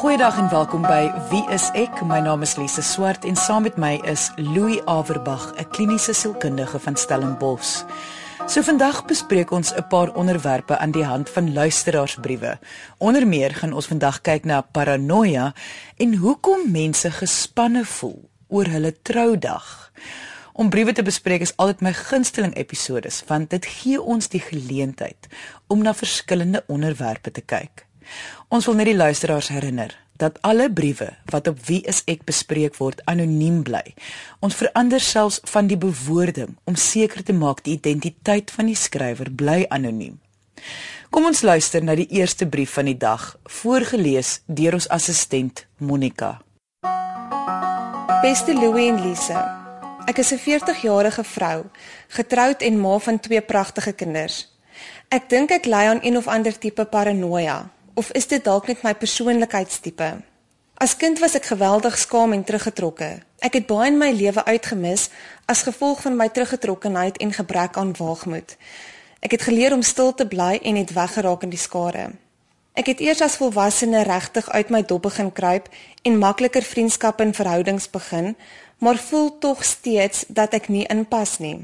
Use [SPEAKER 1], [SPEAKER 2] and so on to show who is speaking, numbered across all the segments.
[SPEAKER 1] Goeiedag en welkom by Wie is ek? My naam is Lise Swart en saam met my is Louis Averbag, 'n kliniese sielkundige van Stellenbosch. So vandag bespreek ons 'n paar onderwerpe aan die hand van luisteraarsbriewe. Onder meer gaan ons vandag kyk na paranoia en hoekom mense gespanne voel oor hulle troudag. Om briewe te bespreek is altyd my gunsteling episodes want dit gee ons die geleentheid om na verskillende onderwerpe te kyk. Ons wil net die luisteraars herinner dat alle briewe wat op wie is ek bespreek word anoniem bly. Ons verander selfs van die bewoording om seker te maak die identiteit van die skrywer bly anoniem. Kom ons luister na die eerste brief van die dag, voorgeles deur ons assistent Monica.
[SPEAKER 2] Beste Louie en Lise. Ek is 'n 40-jarige vrou, getroud en ma van twee pragtige kinders. Ek dink ek ly aan een of ander tipe paranoia, of is dit dalk net my persoonlikheidstipe? As kind was ek geweldig skaam en teruggetrokke. Ek het baie in my lewe uitgemis as gevolg van my teruggetrokkenheid en gebrek aan waagmoed. Ek het geleer om stil te bly en net weggeraak in die skare. Ek het eers as volwassene regtig uit my dop begin kruip en makliker vriendskappe en verhoudings begin, maar voel tog steeds dat ek nie inpas nie.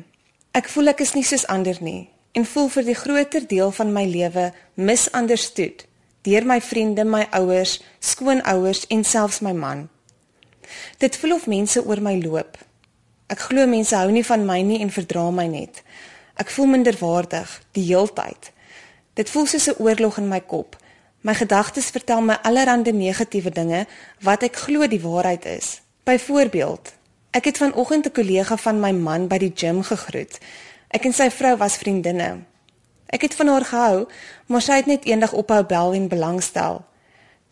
[SPEAKER 2] Ek voel ek is nie soos ander nie en voel vir die groter deel van my lewe misunderstood deur my vriende, my ouers, skoonouers en selfs my man. Dit voel of mense oor my loop. Ek glo mense hou nie van my nie en verdra my net. Ek voel minderwaardig die heeltyd. Dit voel soos 'n oorlog in my kop. My gedagtes vertel my allerlei negatiewe dinge wat ek glo die waarheid is. Byvoorbeeld, ek het vanoggend 'n kollega van my man by die gim gegroet. Ek en sy vrou was vriendinne. Ek het van haar gehou, maar sy het net eendag ophou bel en belangstel.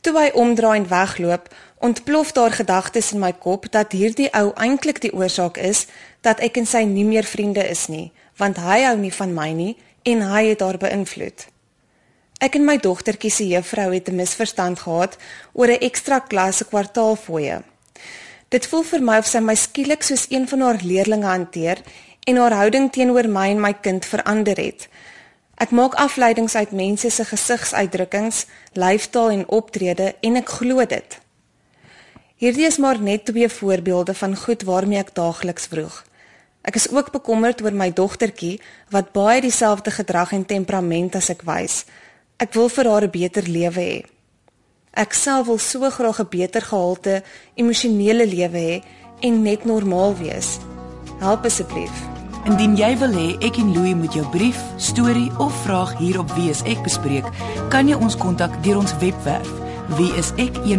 [SPEAKER 2] Toe hy omdraai en wegloop, ontplof daar gedagtes in my kop dat hierdie ou eintlik die oorsaak is dat ek en sy nie meer vriende is nie, want hy hou nie van my nie en hy het haar beïnvloed. Ek en my dogtertjie se juffrou het 'n misverstand gehad oor 'n ekstra klas se kwartaalfooie. Dit voel vir my of sy my skielik soos een van haar leerlinge hanteer en haar houding teenoor my en my kind verander het. Ek maak afleidings uit mense se gesigsuitdrukkings, lyfstaal en optrede en ek glo dit. Hierdie is maar net twee voorbeelde van goed waarmee ek daagliks vroeg. Ek is ook bekommerd oor my dogtertjie wat baie dieselfde gedrag en temperament as ek wys. Ek wil vir haar 'n beter lewe hê. Ek self wil so graag 'n beter gehalte emosionele lewe hê en net normaal wees. Help asseblief.
[SPEAKER 1] Indien jy wil hê ek en Louie moet jou brief, storie of vraag hier op Wie is ek bespreek, kan jy ons kontak deur ons webwerf wieisek.co.za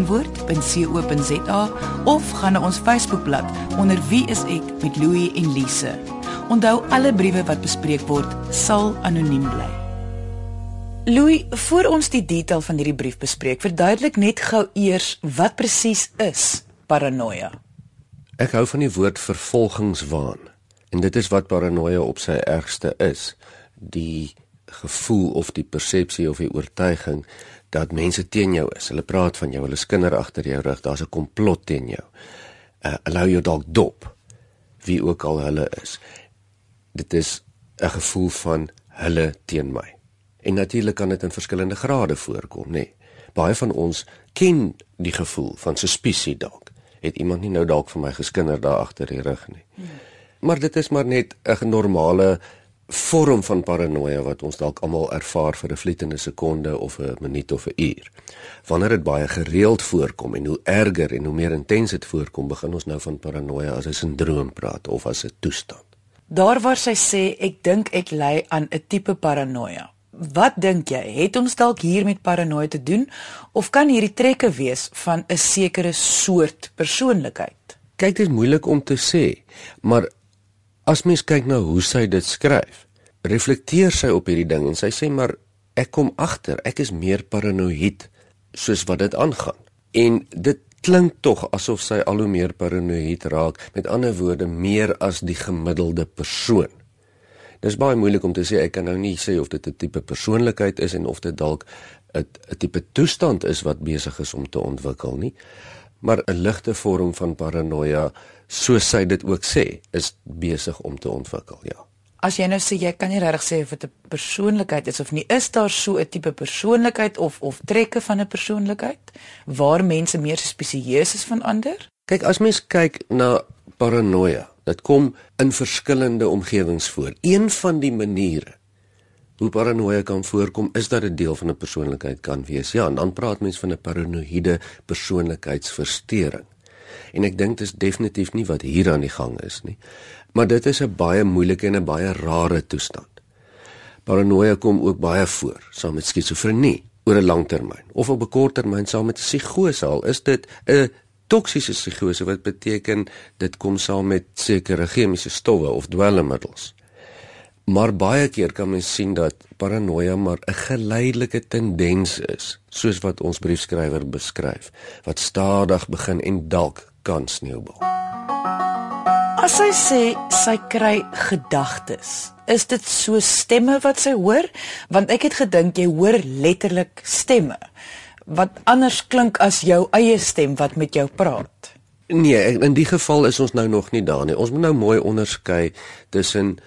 [SPEAKER 1] of gaan na ons Facebookblad onder Wie is ek met Louie en Lise. Onthou alle briewe wat bespreek word sal anoniem bly. Louis, voor ons die detail van hierdie brief bespreek, verduidelik net gou eers wat presies is paranoia.
[SPEAKER 3] Ek hou van die woord vervolgingswaan. En dit is wat paranoia op sy ergste is, die gevoel of die persepsie of die oortuiging dat mense teen jou is. Hulle praat van jou, hulle skinder agter jou rug, daar's 'n komplot teen jou. Uh, hulle hou jou dalk dop wie ook al hulle is. Dit is 'n gevoel van hulle teen my. En natuurlik kan dit in verskillende grade voorkom, nê. Nee. Baie van ons ken die gevoel van suspisie dalk. Het iemand nie nou dalk vir my geskinder daar agter die rug nie. Hmm maar dit is maar net 'n normale vorm van paranoia wat ons dalk almal ervaar vir 'n flitende sekonde of 'n minuut of 'n uur. Wanneer dit baie gereeld voorkom en hoe erger en hoe meer intens dit voorkom, begin ons nou van paranoia as 'n sindroom praat of as 'n toestand.
[SPEAKER 1] Daar waar sy sê ek dink ek ly aan 'n tipe paranoia. Wat dink jy? Het ons dalk hier met paranoia te doen of kan hierdie trekke wees van 'n sekere soort persoonlikheid?
[SPEAKER 3] Kyk, dit is moeilik om te sê, maar As mens kyk na hoe sy dit skryf, reflekteer sy op hierdie ding en sy sê maar ek kom agter, ek is meer paranoïed soos wat dit aangaan. En dit klink tog asof sy al hoe meer paranoïed raak, met ander woorde meer as die gemiddelde persoon. Dis baie moeilik om te sê ek kan nou nie sê of dit 'n tipe persoonlikheid is en of dit dalk 'n 'n tipe toestand is wat besig is om te ontwikkel nie maar 'n ligte vorm van paranoia, soos sy dit ook sê, is besig om te ontwikkel, ja.
[SPEAKER 1] as jy nou sê jy kan nie regtig sê of dit 'n persoonlikheid is of nie, is daar so 'n tipe persoonlikheid of of trekke van 'n persoonlikheid waar mense meer spesieus is van ander?
[SPEAKER 3] Kyk, as mens kyk na paranoia, dit kom in verskillende omgewings voor. Een van die maniere hoe paranoia kan voorkom is dat dit deel van 'n persoonlikheid kan wees. Ja, en dan praat mense van 'n paranoïde persoonlikheidsversteuring. En ek dink dit is definitief nie wat hier aan die gang is nie. Maar dit is 'n baie moeilike en 'n baie rare toestand. Paranoia kom ook baie voor saam met skizofrenie oor 'n lang termyn of op 'n kort termyn saam met psigose al is dit 'n toksiese psigose wat beteken dit kom saam met sekere chemiese stowwe of dwelmmiddels. Maar baie keer kan mens sien dat paranoia maar 'n geleidelike tendens is, soos wat ons briefskrywer beskryf, wat stadig begin en dalk kan sneeubal.
[SPEAKER 1] As sy sê sy kry gedagtes, is dit so stemme wat sy hoor? Want ek het gedink jy hoor letterlik stemme wat anders klink as jou eie stem wat met jou praat.
[SPEAKER 3] Nee, in die geval is ons nou nog nie daar nie. Ons moet nou mooi onderskei tussen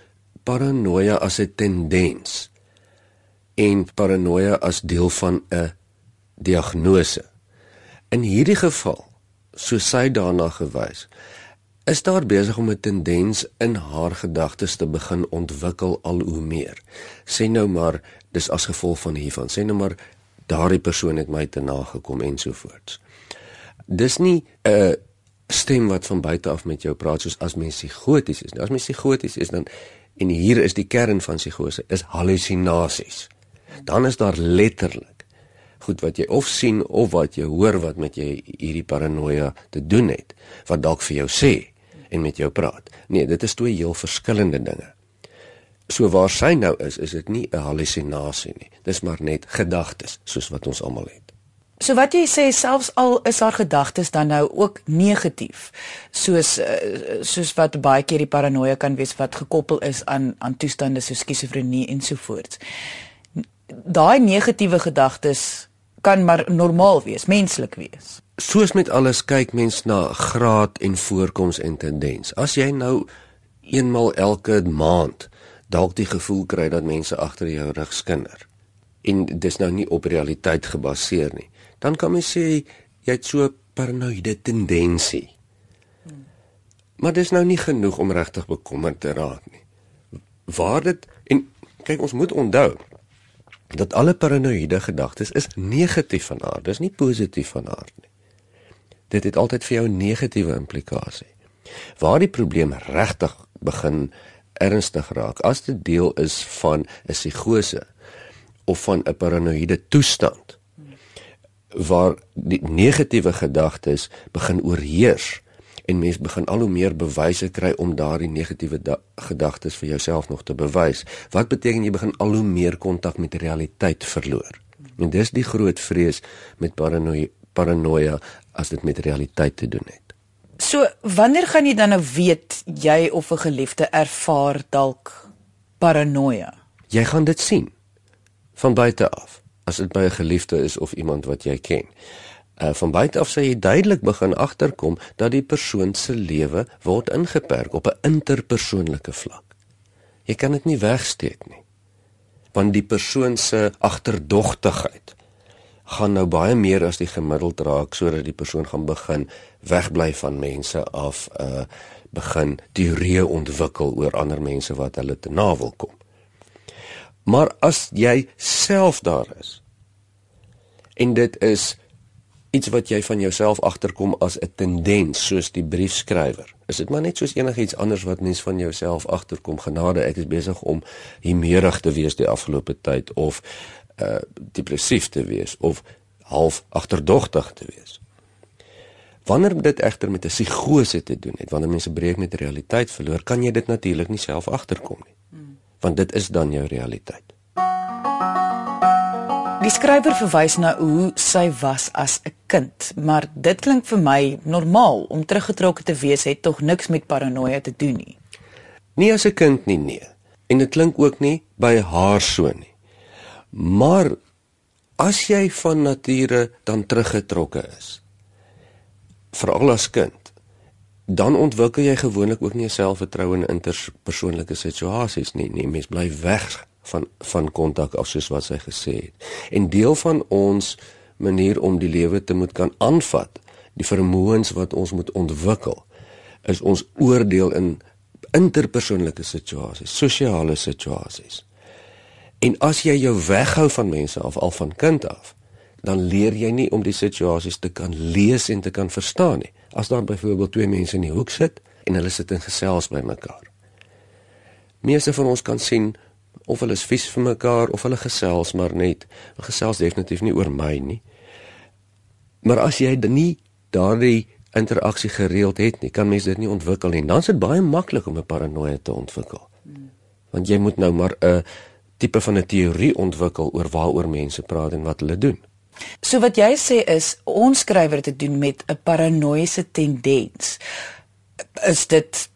[SPEAKER 3] paranoia as 'n tendens en paranoia as deel van 'n diagnose. In hierdie geval, soos sy daarna gewys, is daar besig om 'n tendens in haar gedagtes te begin ontwikkel al hoe meer. Sê nou maar dis as gevolg van hiervan. Sê nou maar daardie persoon het my te nagekom ensovoorts. Dis nie 'n stem wat van buite af met jou praat soos as mens psigoties is. As mens psigoties is dan en hier is die kern van psigose is hallusinasies. Dan is daar letterlik goed wat jy of sien of wat jy hoor wat met jy hierdie paranoia te doen het wat dalk vir jou sê en met jou praat. Nee, dit is twee heel verskillende dinge. So waar sy nou is, is dit nie 'n hallusinasie nie. Dis maar net gedagtes soos wat ons almal het.
[SPEAKER 1] So wat jy sê selfs al is haar gedagtes dan nou ook negatief soos eh, soos wat baie keer die paranoia kan wees wat gekoppel is aan aan toestande soos skizofrenie en so voort. Daai negatiewe gedagtes kan maar normaal wees, menslik wees.
[SPEAKER 3] Soos met alles kyk mens na graad en voorkoms en tendens. As jy nou eenmal elke maand dalk die gevoel kry dat mense agter jou rug skinder en dis nou nie op realiteit gebaseer nie dan kan mens sê jy het so paranoïde tendensie. Maar dis nou nie genoeg om regtig bekommerd te raak nie. Waar dit en kyk ons moet onthou dat alle paranoïde gedagtes is negatief van aard, dis nie positief van aard nie. Dit het altyd vir jou 'n negatiewe implikasie. Waar die probleem regtig begin ernstig raak, as dit deel is van 'n psigose of van 'n paranoïde toestand, waar die negatiewe gedagtes begin oorheers en mens begin al hoe meer bewyse kry om daardie negatiewe gedagtes vir jouself nog te bewys. Wat beteken jy begin al hoe meer kontak met die realiteit verloor? En dis die groot vrees met paranoia, paranoia as dit met realiteit te doen het.
[SPEAKER 1] So, wanneer gaan jy dan nou weet jy of 'n geliefde ervaar dalk paranoia?
[SPEAKER 3] Jy gaan dit sien van buite af as dit by 'n geliefde is of iemand wat jy ken. Uh van buite af sê jy duidelik begin agterkom dat die persoon se lewe word ingeperk op 'n interpersoonlike vlak. Jy kan dit nie wegsteek nie. Want die persoon se agterdogtigheid gaan nou baie meer as die gemiddeld raak sodat die persoon gaan begin wegbly van mense af uh begin teorieë ontwikkel oor ander mense wat hulle te na wil kom. Maar as jy self daar is en dit is iets wat jy van jouself agterkom as 'n tendens soos die briefskrywer. Is dit maar net soos enigiets anders wat mens van jouself agterkom. Genade, ek is besig om hiemerig te wees die afgelope tyd of uh depressief te wees of half agterdogtig te wees. Wanneer dit egter met 'n psigose te doen het, wanneer mense breek met realiteit verloor, kan jy dit natuurlik nie self agterkom nie want dit is dan jou realiteit.
[SPEAKER 1] Die skrywer verwys na hoe sy was as 'n kind, maar dit klink vir my normaal om teruggetrokke te wees het tog niks met paranoia te doen nie.
[SPEAKER 3] Nie as 'n kind nie, nee. En dit klink ook nie by haar so nie. Maar as jy van nature dan teruggetrokke is, veral as kind, dan ontwikkel jy gewoonlik ook nie selfvertroue in interpersoonlike situasies nie. Nee, mens bly weg van van kontak af soos wat sy gesê het. En deel van ons manier om die lewe te moet kan aanvat, die vermoëns wat ons moet ontwikkel, is ons oordeel in interpersoonlike situasies, sosiale situasies. En as jy jou weghou van mense af al van kind af, dan leer jy nie om die situasies te kan lees en te kan verstaan nie. As daar byvoorbeeld twee mense in die hoek sit en hulle sit in gesels by mekaar. Meeste van ons kan sien of hulle is vies vir mekaar of hulle gesels maar net. Gesels definitief nie oor my nie. Maar as jy nie daardie interaksie gereeld het nie, kan mens dit nie ontwikkel nie. Dan is dit baie maklik om 'n paranoia te ontwikkel. Want jy moet nou maar 'n tipe van 'n teorie ontwikkel oor waaroor mense praat en wat hulle doen.
[SPEAKER 1] So wat jy sê is ons skrywer te doen met 'n paranoïese tendens. Is dit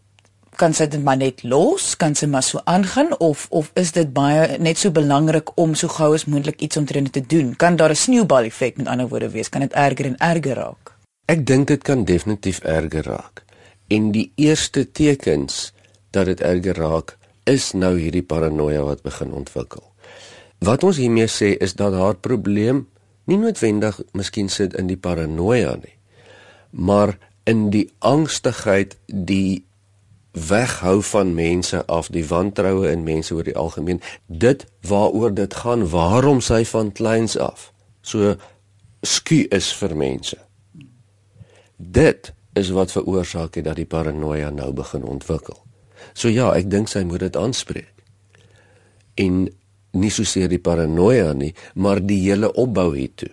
[SPEAKER 1] kan sy dit maar net los, kan sy maar so aangaan of of is dit baie net so belangrik om so gou as moontlik iets omtrent te doen? Kan daar 'n sneeubal effek met ander woorde wees? Kan dit erger en erger raak?
[SPEAKER 3] Ek dink dit kan definitief erger raak. En die eerste tekens dat dit erger raak is nou hierdie paranoia wat begin ontwikkel. Wat ons hiermee sê is dat haar probleem nie noodwendig miskien sit in die paranoia nie, maar in die angstigheid, die weghou van mense af, die wantroue in mense oor die algemeen, dit waaroor dit gaan, waarom sy van kleins af so skie is vir mense. Dit is wat veroorsaak het dat die paranoia nou begin ontwikkel. So ja, ek dink sy moet dit aanspreek. En nie so seer die paranoia nie, maar die hele opbou hiertoe.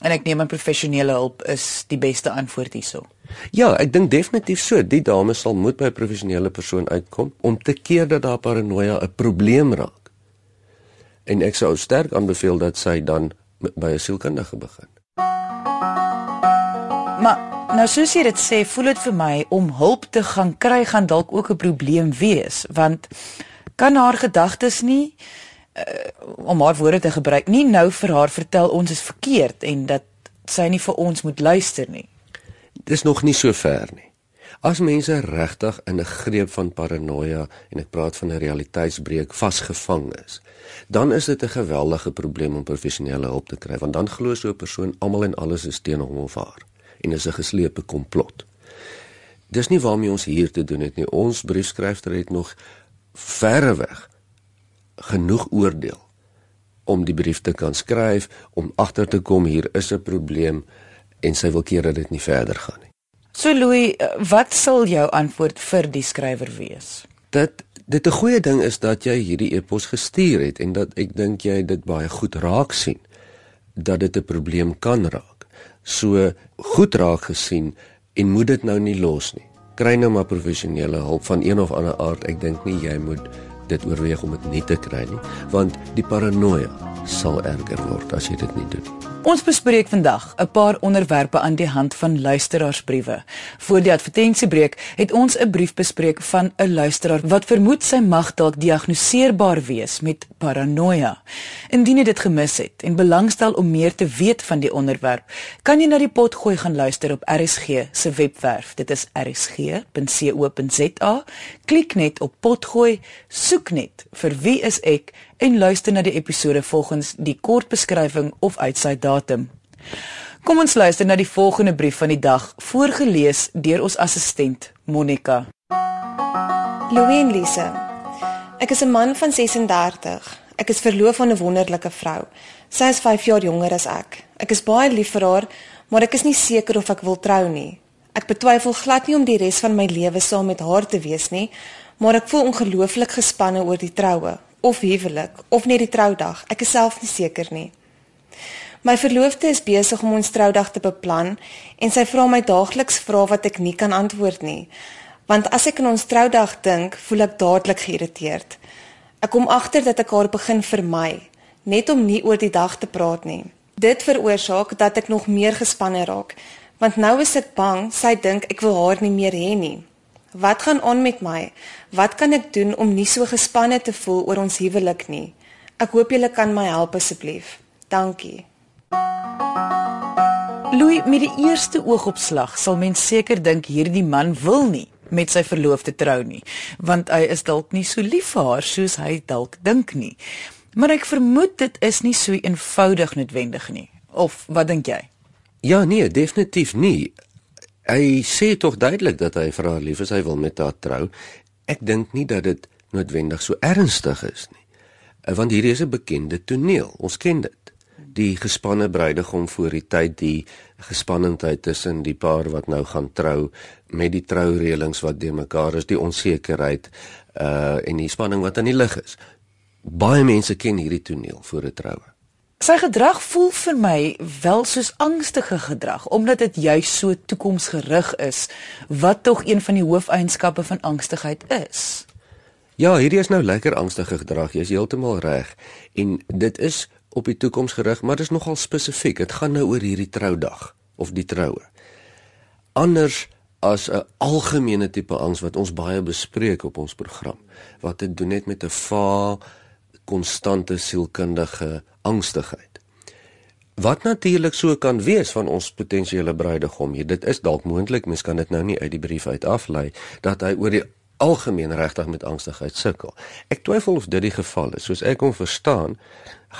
[SPEAKER 1] En ek neem aan professionele hulp is die beste antwoord hierso.
[SPEAKER 3] Ja, ek dink definitief so. Die dame sal moet by 'n professionele persoon uitkom om te keer dat daar paranoia 'n probleem raak. En ek sou sterk aanbeveel dat sy dan by 'n sielkundige begin.
[SPEAKER 1] Maar nou soos jy dit sê, voel dit vir my om hulp te gaan kry gaan dalk ook 'n probleem wees, want kan haar gedagtes nie om haar woorde te gebruik, nie nou vir haar vertel ons is verkeerd en dat sy nie vir ons moet luister nie.
[SPEAKER 3] Dis nog nie so ver nie. As mense regtig in 'n greep van paranoia en ek praat van 'n realiteitsbreek vasgevang is, dan is dit 'n geweldige probleem om professionele hulp te kry want dan glo so 'n persoon almal en alles is teen hom of haar en is 'n geslepe komplot. Dis nie waarmee ons hier te doen het nie. Ons briefskrywer het nog verreweg genoeg oordeel om die brief te kan skryf om agter te kom hier is 'n probleem en sy wil keer dat dit nie verder gaan nie.
[SPEAKER 1] So Louis, wat sal jou antwoord vir die skrywer wees?
[SPEAKER 3] Dat dit 'n goeie ding is dat jy hierdie e-pos gestuur het en dat ek dink jy dit baie goed raak sien dat dit 'n probleem kan raak. So goed raak gesien en moet dit nou nie los nie. Kry nou maar professionele hulp van een of ander aard. Ek dink nie jy moet dit oorweeg om dit nie te kry nie, want die paranoia sal erger word as jy dit nie doen nie.
[SPEAKER 1] Ons bespreek vandag 'n paar onderwerpe aan die hand van luisteraarsbriewe. Voor die advertensiebreek het ons 'n brief bespreek van 'n luisteraar wat vermoed sy mag dalk diagnoseerbaar wees met paranoia. Indien jy dit gemis het en belangstel om meer te weet van die onderwerp, kan jy na die pot gooi gaan luister op RSG se webwerf. Dit is rsg.co.za. Klik net op potgooi, soek net vir wie is ek en luister na die episode volgens die kort beskrywing of uitsaai datum. Kom ons luister na die volgende brief van die dag, voorgeles deur ons assistent Monica.
[SPEAKER 2] Louis en Lise. Ek is 'n man van 36. Ek is verloof aan 'n wonderlike vrou. Sy is 5 jaar jonger as ek. Ek is baie lief vir haar, maar ek is nie seker of ek wil trou nie. Ek betwyfel glad nie om die res van my lewe saam met haar te wees nie, maar ek voel ongelooflik gespanne oor die troue of huwelik of net die troudag. Ek is self nie seker nie. My verloofde is besig om ons troudag te beplan en sy vra my daagliks vrae wat ek nie kan antwoord nie. Want as ek aan ons troudag dink, voel ek dadelik geïrriteerd. Ek kom agter dat ek haar begin vermy, net om nie oor die dag te praat nie. Dit veroorsaak dat ek nog meer gespanne raak, want nou is ek bang sy dink ek wil haar nie meer hê nie. Wat gaan aan met my? Wat kan ek doen om nie so gespanne te voel oor ons huwelik nie? Ek hoop julle kan my help asseblief. Dankie.
[SPEAKER 1] Louis, met die eerste oogopslag sal mens seker dink hierdie man wil nie met sy verloofde trou nie, want hy is dalk nie so lief vir haar soos hy dalk dink nie. Maar ek vermoed dit is nie so eenvoudig noodwendig nie. Of wat dink jy?
[SPEAKER 3] Ja, nee, definitief nie. Hy sê tog duidelik dat hy vir haar lief is, hy wil met haar trou. Ek dink nie dat dit noodwendig so ernstig is nie. Eh, want hierdie is 'n bekende toneel. Ons ken dit. Die gespanne bruidegom voor die tyd, die gespannendheid tussen die paar wat nou gaan trou met die troureëlings wat de mekaar is, die onsekerheid uh en die spanning wat aan die lig is. Baie mense ken hierdie toneel voor 'n troue.
[SPEAKER 1] Sy gedrag voel vir my wel soos angstige gedrag omdat dit juis so toekomsgerig is wat tog een van die hoofeienskappe van angstigheid is.
[SPEAKER 3] Ja, hierdie is nou lekker angstige gedrag. Jy is heeltemal reg. En dit is op die toekoms gerig, maar dit is nogal spesifiek. Dit gaan nou oor hierdie troudag of die troue. Anders as 'n algemene tipe angs wat ons baie bespreek op ons program wat dit doen net met 'n va konstante sielkundige angstigheid. Wat natuurlik so kan wees van ons potensiële bruidegom hier. Dit is dalk moontlik, mens kan dit nou nie uit die brief uit aflei dat hy oor die algemeen regtig met angstigheid sukkel. Ek twyfel of dit die geval is. Soos ek hom verstaan,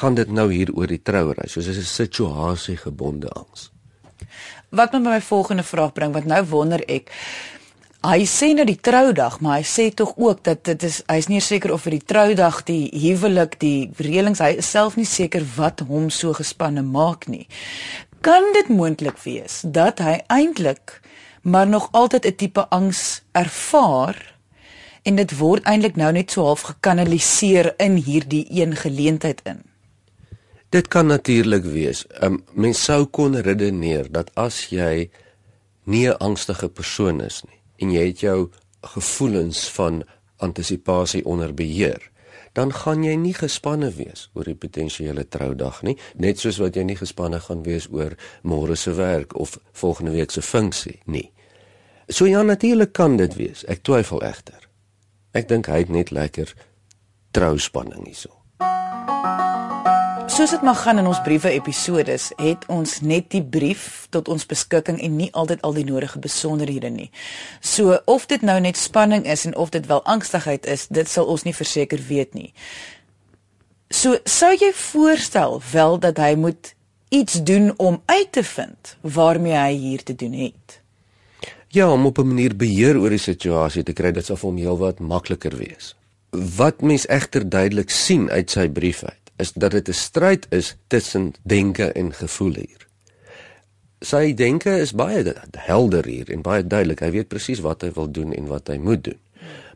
[SPEAKER 3] gaan dit nou hier oor die trouery, soos 'n situasie gebonde angs.
[SPEAKER 1] Wat my by my volgende vraag bring, want nou wonder ek Hy sê nou die troudag, maar hy sê tog ook dat dit is hy's nie seker of vir die troudag, die huwelik, die reëlings, hy is self nie seker wat hom so gespanne maak nie. Kan dit moontlik wees dat hy eintlik maar nog altyd 'n tipe angs ervaar en dit word eintlik nou net so half gekanaliseer in hierdie een geleentheid in?
[SPEAKER 3] Dit kan natuurlik wees. Um, mens sou kon redeneer dat as jy nie 'n angstige persoon is nie en jy het jou gevoelens van antisipasie onder beheer, dan gaan jy nie gespanne wees oor die potensiële troudag nie, net soos wat jy nie gespanne gaan wees oor môre se werk of volgende week se funksie nie. So ja, natuurlik kan dit wees. Ek twyfel egter. Ek dink hy het net lekker trouspanning hierso.
[SPEAKER 1] Soos dit mag gaan in ons briewe episodes, het ons net die brief tot ons beskikking en nie altyd al die nodige besonderhede nie. So of dit nou net spanning is en of dit wel angstigheid is, dit sal ons nie verseker weet nie. So sou jy voorstel wel dat hy moet iets doen om uit te vind waarmee hy hier te doen het.
[SPEAKER 3] Ja, om op 'n manier beheer oor die situasie te kry, dit sal vir hom heelwat makliker wees. Wat mens egter duidelik sien uit sy brief uit is dat dit 'n stryd is tussen denke en gevoel hier. Sy denke is baie helder hier en baie duidelik. Hy weet presies wat hy wil doen en wat hy moet doen.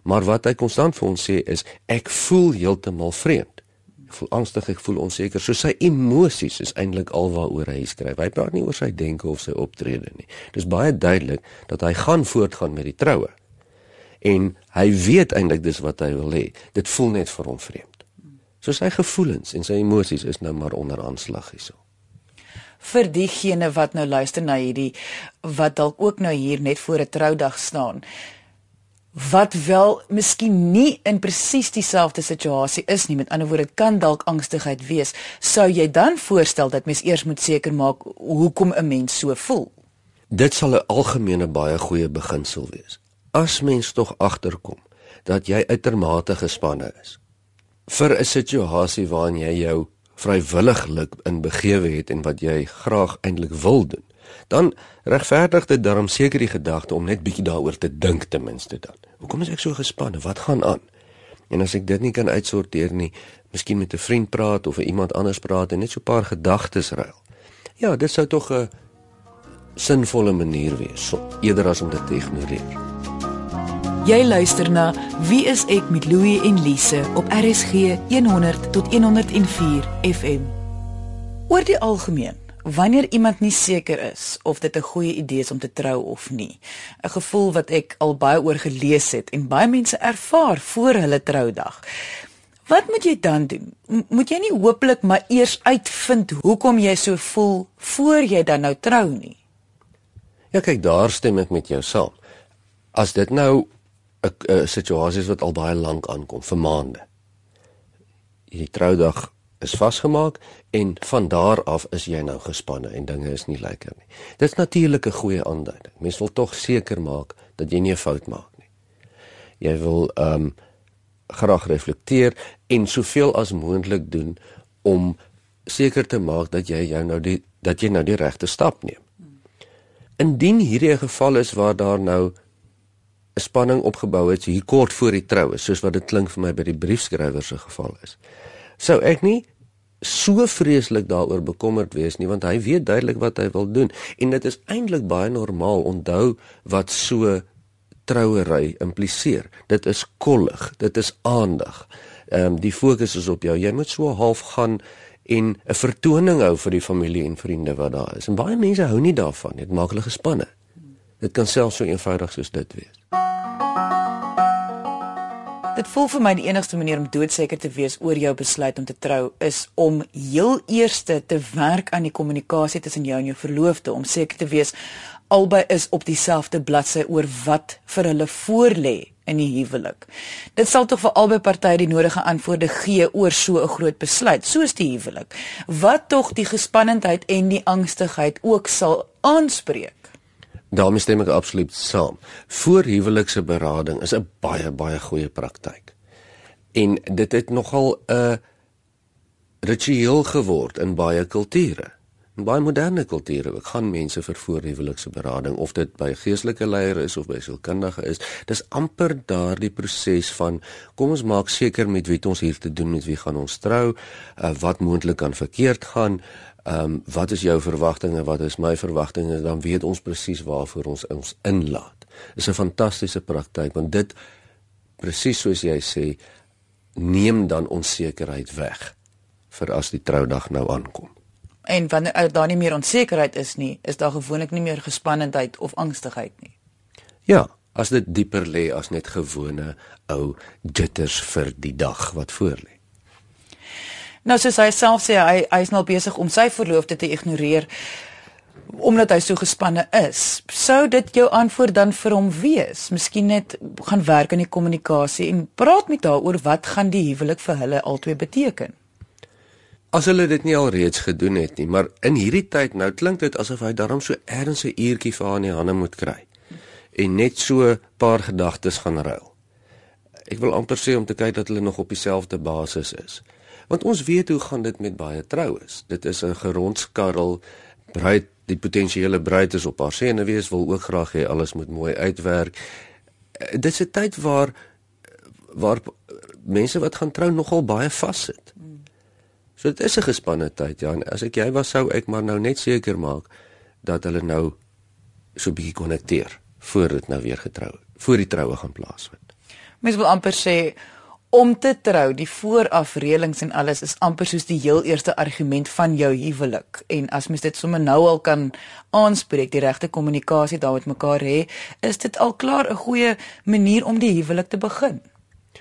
[SPEAKER 3] Maar wat hy konstant vir ons sê is ek voel heeltemal vreemd. Ek voel angstig, ek voel onseker. So sy emosies is eintlik alwaaroor hy skryf. Hy praat nie oor sy denke of sy optrede nie. Dis baie duidelik dat hy gaan voortgaan met die troue. En hy weet eintlik dis wat hy wil hê. Dit voel net vir hom vreemd. So sy gevoelens en sy emosies is nou maar onder aanslag hierso.
[SPEAKER 1] Vir diegene wat nou luister na hierdie wat dalk ook nou hier net voor 'n troudag staan wat wel miskien nie in presies dieselfde situasie is nie met ander woorde kan dalk angstigheid wees. Sou jy dan voorstel dat mens eers moet seker maak hoekom 'n mens so voel?
[SPEAKER 3] Dit sal 'n algemene baie goeie beginsel wees. As mens tog agterkom dat jy uitermate gespanne is vir 'n situasie waarin jy jou vrywilliglik in begewe het en wat jy graag eintlik wil doen, dan regverdig dit daarom seker die gedagte om net bietjie daaroor te dink ten minste dan. Hoekom is ek so gespanne? Wat gaan aan? En as ek dit nie kan uitsorteer nie, miskien met 'n vriend praat of iemand anders praat en net so 'n paar gedagtes ruil. Ja, dit sou tog 'n sinvolle manier wees, so, eerder as om dit te ignoreer.
[SPEAKER 1] Jy luister na Wie is ek met Louie en Lise op RSG 100 tot 104 FM. Oor die algemeen, wanneer iemand nie seker is of dit 'n goeie idee is om te trou of nie, 'n gevoel wat ek al baie oor gelees het en baie mense ervaar voor hulle troudag. Wat moet jy dan doen? Moet jy nie hopelik maar eers uitvind hoekom jy so voel voor jy dan nou trou nie?
[SPEAKER 3] Ja, kyk, daar stem ek met jou saam. As dit nou 'n situasies wat al baie lank aankom vir maande. Hierdie troudag is vasgemaak en van daar af is jy nou gespanne en dinge is nie lekker nie. Dis natuurlik 'n goeie aanduiding. Mens wil tog seker maak dat jy nie 'n fout maak nie. Jy wil ehm um, graag reflekteer en soveel as moontlik doen om seker te maak dat jy jou nou die dat jy nou die regte stap neem. Indien hierdie 'n geval is waar daar nou 'n spanning opgebou het hier kort voor die troue, soos wat dit klink vir my by die briefskrywer se geval is. Sou ek nie so vreeslik daaroor bekommerd wees nie want hy weet duidelik wat hy wil doen en dit is eintlik baie normaal onthou wat so trouery impliseer. Dit is kollig, dit is aandag. Ehm um, die fokus is op jou. Jy moet so half gaan en 'n vertoning hou vir die familie en vriende wat daar is. En baie mense hou nie daarvan nie. Dit maak hulle gespanne. Dit kan selfs so eenvoudig soos dit wees.
[SPEAKER 1] Dit voel vir my die enigste manier om doodseker te wees oor jou besluit om te trou is om heel eerste te werk aan die kommunikasie tussen jou en jou verloofde om seker te wees albei is op dieselfde bladsy oor wat vir hulle voorlê in die huwelik. Dit sal tog vir albei partye die nodige antwoorde gee oor so 'n groot besluit, soos die huwelik, wat tog die gespannendheid en die angstigheid ook sal aanspreek.
[SPEAKER 3] Daarmee stem ek absoluut saam. Voorhuwelikse berading is 'n baie baie goeie praktyk. En dit het nogal 'n ritueel geword in baie kulture. In baie moderne kulture ook gaan mense vir voorhuwelikse berading of dit by geestelike leiers is of by sielkundige is. Dis amper daardie proses van kom ons maak seker met wie ons hier te doen met wie gaan ons trou, uh, wat moontlik kan verkeerd gaan. Ehm um, wat is jou verwagtinge, wat is my verwagtinge, dan weet ons presies waarvoor ons ons inlaat. Dis 'n fantastiese praktyk want dit presies soos jy sê neem dan onsekerheid weg vir as die troudag nou aankom.
[SPEAKER 1] En wanneer daar nie meer onsekerheid is nie, is daar gewoonlik nie meer gespannendheid of angstigheid nie.
[SPEAKER 3] Ja, as dit dieper lê as net gewone ou jitters vir die dag wat voorlê.
[SPEAKER 1] Nou soos hy self sê, hy hy is nou besig om sy verloofde te ignoreer omdat hy so gespanne is. Sou dit jou antwoord dan vir hom wees? Miskien net gaan werk aan die kommunikasie en praat met haar oor wat gaan die huwelik vir hulle albei beteken?
[SPEAKER 3] As hulle dit nie alreeds gedoen het nie, maar in hierdie tyd nou klink dit asof hy daarom so ergens 'n uurtjie vir haar in die hande moet kry en net so 'n paar gedagtes gaan ruil. Ek wil amper sê om te kyk dat hulle nog op dieselfde basis is. Want ons weet hoe gaan dit met baie troues. Dit is 'n gerondskarrel. Bruid, die potensiële bruid is op haar senuwees, wil ook graag hê alles moet mooi uitwerk. Dit is 'n tyd waar waar mense wat gaan trou nogal baie vassit. So dit is 'n gespanne tyd, ja. En as ek jy was sou ek maar nou net seker maak dat hulle nou so bietjie konnekteer voor dit nou weer getrou, voor die troue gaan plaasvind.
[SPEAKER 1] Mens wil amper sê om te trou, die voorafreëlings en alles is amper soos die heel eerste argument van jou huwelik. En as mens dit sommer nou al kan aanspreek, die regte kommunikasie daar met mekaar hê, is dit al klaar 'n goeie manier om die huwelik te begin.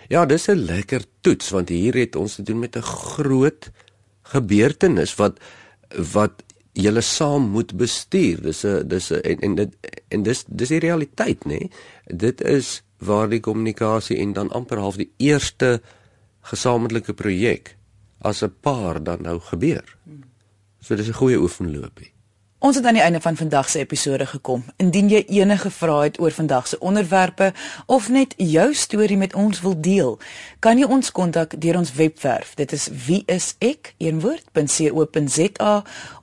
[SPEAKER 3] Ja, dis 'n lekker toets want hier het ons te doen met 'n groot gebeurtenis wat wat julle saam moet bestuur. Dis 'n dis 'n en, en dit en dis dis die realiteit, nê? Nee? Dit is waar die kommunikasie en dan amper half die eerste gesamentlike projek as 'n paar dan nou gebeur. So dis 'n goeie oefenloopie.
[SPEAKER 1] Ons het aan die einde van vandag se episode gekom. Indien jy enige vrae het oor vandag se onderwerpe of net jou storie met ons wil deel, kan jy ons kontak deur ons webwerf. Dit is wieisek.co.za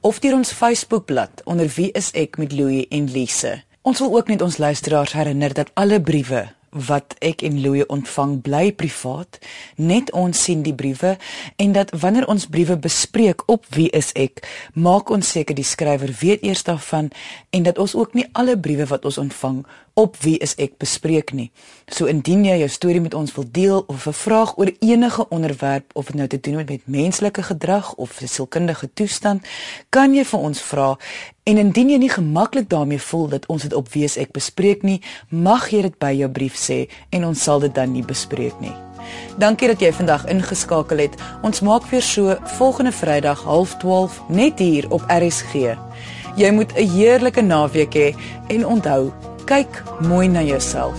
[SPEAKER 1] of deur ons Facebookblad onder wieisek met Louie en Lise. Ons wil ook net ons luisteraars herinner dat alle briewe wat ek en Louie ontvang bly privaat. Net ons sien die briewe en dat wanneer ons briewe bespreek op wie is ek, maak ons seker die skrywer weet eers daarvan en dat ons ook nie alle briewe wat ons ontvang op wie is ek bespreek nie. So indien jy jou storie met ons wil deel of 'n vraag oor enige onderwerp of dit nou te doen het met menslike gedrag of sielkundige toestand, kan jy vir ons vra en indien jy nie gemaklik daarmee voel dat ons dit op wie is ek bespreek nie, mag jy dit by jou brief sê en ons sal dit dan nie bespreek nie. Dankie dat jy vandag ingeskakel het. Ons maak weer so volgende Vrydag 12:30 net hier op RSG. Jy moet 'n heerlike naweek hê he, en onthou kyk mooi na jouself.